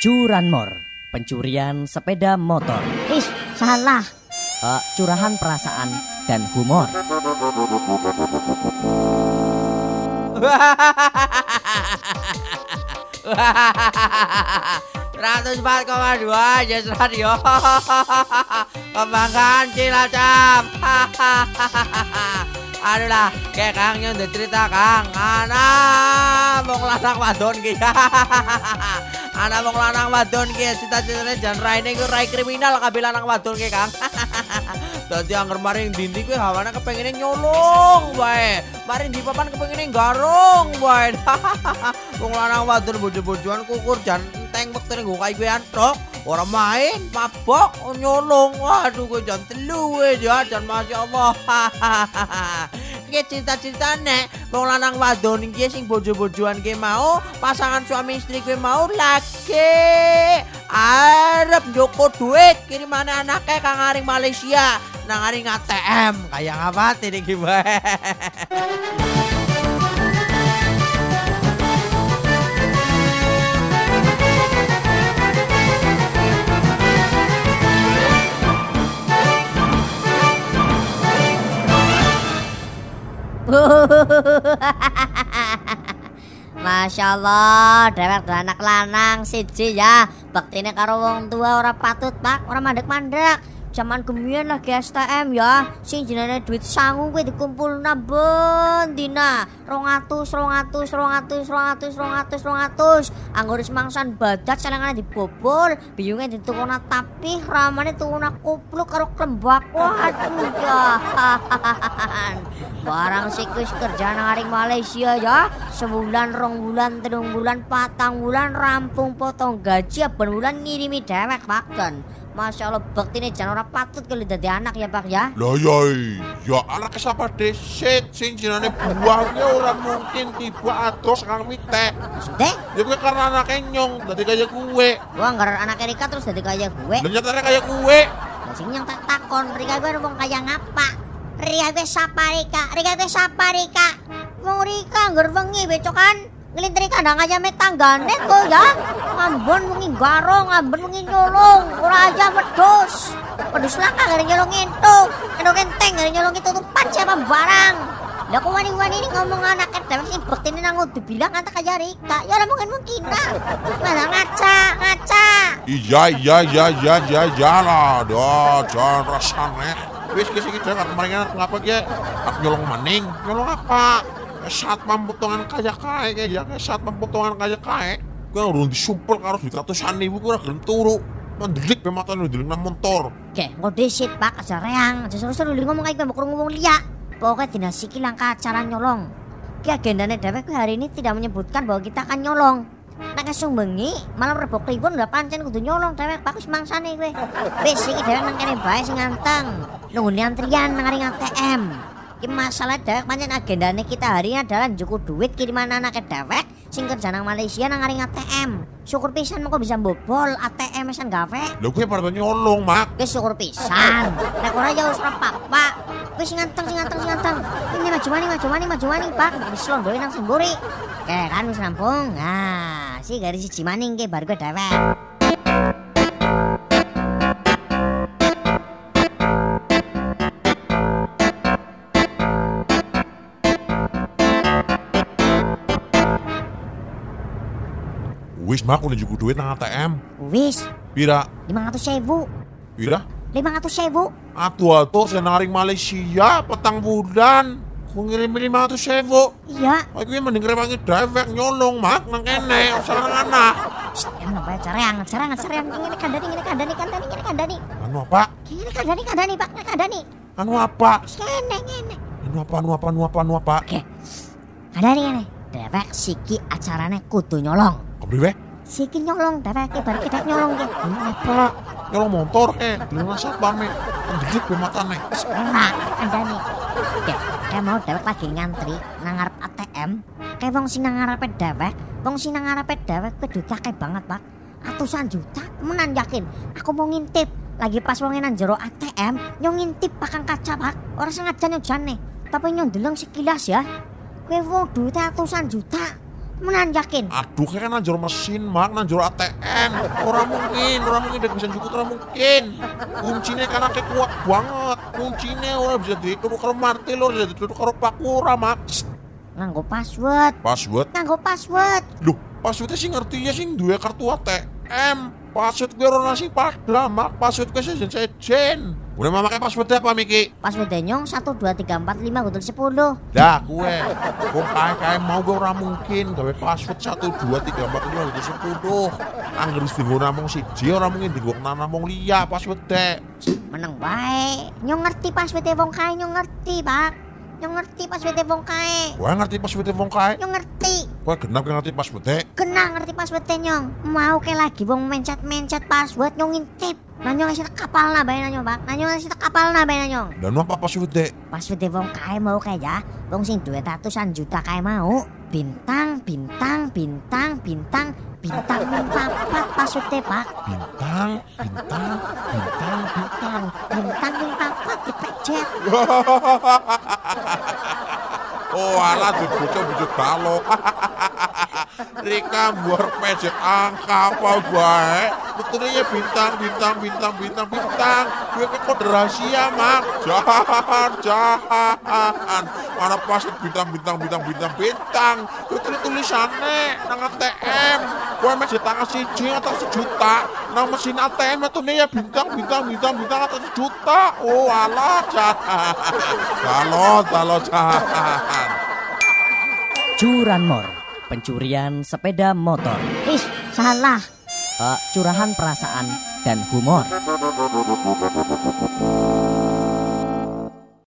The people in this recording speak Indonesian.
Curanmor, pencurian sepeda motor. Ih, salah. Uh, curahan perasaan dan humor. Ratus empat koma dua Yes Radio Kebanggaan Cilacap Aduh lah Kayak Kang yang cerita Kang Anak Mau lanang wadon ki Anak mau lanang wadon ki Cita-citanya jangan rai ini Rai kriminal Kabil lanang wadon ki Kang Dadi anggar maring dindi kuwi hawane kepengine nyolong wae. Maring di papan kepengine garong wae. Wong lanang wadon bojo-bojoan kukur jan enteng wektune nggo kae kuwi antok. Ora main, mabok, nyolong. Waduh kowe jan telu ya jan masyaallah. Iki cita-citane wong lanang wadon iki sing bojo-bojoan ki mau pasangan suami istri kuwi mau lagi. Arep njoko duit kirimane anaknya kang aring Malaysia. Nang aring ATM kayak apa ini gimana Masya Allah, dewek anak lanang siji ya. Bektine karo wong tua ora patut, Pak. Ora mandek-mandek. Zaman kemian lagi STM ya. Sing jenenge duit sangu kuwi dikumpul ben dina. 200, 200, 200, 200, 200, 200. Anggur mangsan badat selengane dibobol, biyunge ditukuna tapi ramane tukuna kupluk karo klembak. Waduh ya. Barang sikus kerja nang aring Malaysia ya. Sebulan, rong bulan, telung bulan, patang bulan rampung potong gaji ben bulan ngirimi dewek Pak Don. Masya Allah bakti ini jangan orang patut kalau dadi anak ya Pak ya. Lah ya ya anak siapa desit sing jenenge buahnya orang mungkin tiba atos kang mite. Maksudnya? Ya gue karena anaknya nyong dadi kaya kue. Gua anggar anak Rika terus dadi kaya gue. Lah nyatanya kaya kue. Lah sing yang tak takon Rika gue ngomong kaya ngapa? Rika gue sapa Rika? Rika gue sapa Rika? Mau Rika anggar bengi becokan? Ngelintri kadang aja met tanggane kok ya. Ngambon wengi garong, ngambon wengi nyolong, ora aja wedhus. Wedhus laka gare nyolong entuk, entuk enteng gare nyolong itu tutupan siapa barang. Lah kok wani-wani ini ngomong anak kedewek sing bektine nang dibilang kata kaya Rika. Ya ora mungkin mungkin lah. Malah ngaca, ngaca. Iya iya iya iya iya iya lah. Dah jangan rasane. Wis kisi kita kan kemarin ngapa? Ak nyolong maning, nyolong apa? Saat pempotongan kaya kae ya saat pempotongan kaya kae. Gue urung disumpel karo duit ratusan ribu gue gelem turu mendelik pe mata ndelik nang motor Oke, ngode shit pak aja reang. Aja seru-seru li ngomong kayak gue ngomong lia pokoknya dina siki langkah acara nyolong. Ki agendanya dewek hari ini tidak menyebutkan bahwa kita akan nyolong. Nah kesung bengi malam rebok kliwon udah pancen kudu nyolong dewek bagus mangsane gue Wis iki dewek nang kene bae sing nganteng. Nunggu antrian nang ATM Ki masalah dewek pancen agendane kita hari ini adalah cukup duit kiriman anak dewek sing kerja nang Malaysia nang ring ATM. Syukur pisan kok bisa bobol ATM san gawe. Lho gue pada nyolong, Mak. Wis syukur pisan. Nek ora ya wis ora apa-apa. Wis sing ganteng sing ganteng sing ganteng. Ini maju mani maju mani maju mani Pak. Wis londone nang semburi. Oke kan wis rampung. Nah, si garis siji maning ke bar gue dewek. Wis mak udah juga duit nang ATM. Wis Pira? 500 ribu. Pira? 500 ribu. Atuh-atuh saya naring Malaysia petang bulan. Ku ngirim 500 ribu. Iya. Aku yang mending rewangi dewek nyolong mak nang kene nang anak. Shh, emang namanya carang, carang, carang. Ini kandani, ini kandani, kandani, ini kandani. Anu apa? Ini kandani, kandani, Pak, ini kandani. Anu apa? Ngene, ngene. Anu apa? Anu apa? Anu apa? Anu apa? Oke. Kandani ngene. Dewek siki acarane kudu nyolong. Kepriwe? Siki nyolong, dewek bar kita nyolong ki. Anu apa? Nyolong motor eh. Dulu satpam eh. Pendelik be matane. Ora kandani. Oke, kayak mau dewek lagi ngantri nang ngarep ATM. Kayak wong sing nang ngarepe wong sing nang ngarepe dewek kuwi duit akeh banget, Pak. Atusan juta, temenan yakin. Aku mau ngintip. Lagi pas wong nang jero ATM, nyong ngintip pakang kaca, Pak. Ora sengaja nyojane, tapi nyong deleng sekilas ya. Kowe wong duit atusan juta. Menan yakin. Aduh kayak nanjur mesin mak, nanjur ATM. Orang mungkin, orang mungkin dek bisa cukup orang mungkin. Kuncinya kan kayak kuat banget. Kuncinya orang bisa dituduh karo martil, orang bisa dituduh karo pakura mak. Nganggo password. Password, Nganggo password. Loh, passwordnya sih ngerti ya sih dua kartu ATM. Password gue orang nasi pada mak, password gue sejen sejen. Udah mau pakai passwordnya apa Miki? Password nyong 1 2 3 4 5 gudul 10. Dah gue, gue kayak kayak mau gue orang mungkin gawe password satu dua tiga empat lima itu sepuluh. Angger wis tinggal namung siji orang mungkin tinggal namung liya password dek. Meneng bae. Nyong ngerti password wong kae nyong ngerti, Pak. Nyong ngerti password wong kae. Gue ngerti password wong kae. Nyong ngerti. Gue genap ngerti password. Kena ngerti password nyong. Mau ke lagi wong mencet-mencet password nyong ngintip. Nah nyong ngasih kapal nah nah, nyong, Pak. Nah nyong ngasih kapal nah bae nah, nyong. Dan apa password dek? Password wong kae mau kae ya. Wong sing duwe ratusan juta kae mau. Bintang, bintang, bintang, bintang, bintang bintang papat password Pak. Bintang, bintang, bintang, bintang. Bintang bintang papat dipejet. Oh alah di bocah bocah balok. Rika buar pejet angka apa bae. Betulnya ya bintang, bintang, bintang, bintang, bintang. Gue ke kode rahasia mak. Jangan, jangan. Mana pas bintang, bintang, bintang, bintang, bintang. Itu tulisannya nang ATM. Gue masih tangan siji atau sejuta. Nang mesin ATM itu nih ya bintang, bintang, bintang, bintang atau sejuta. Oh alah, jangan. Balot, balot, jangan. Curanmor, pencurian sepeda motor. Ih, salah. Eh, curahan perasaan dan humor.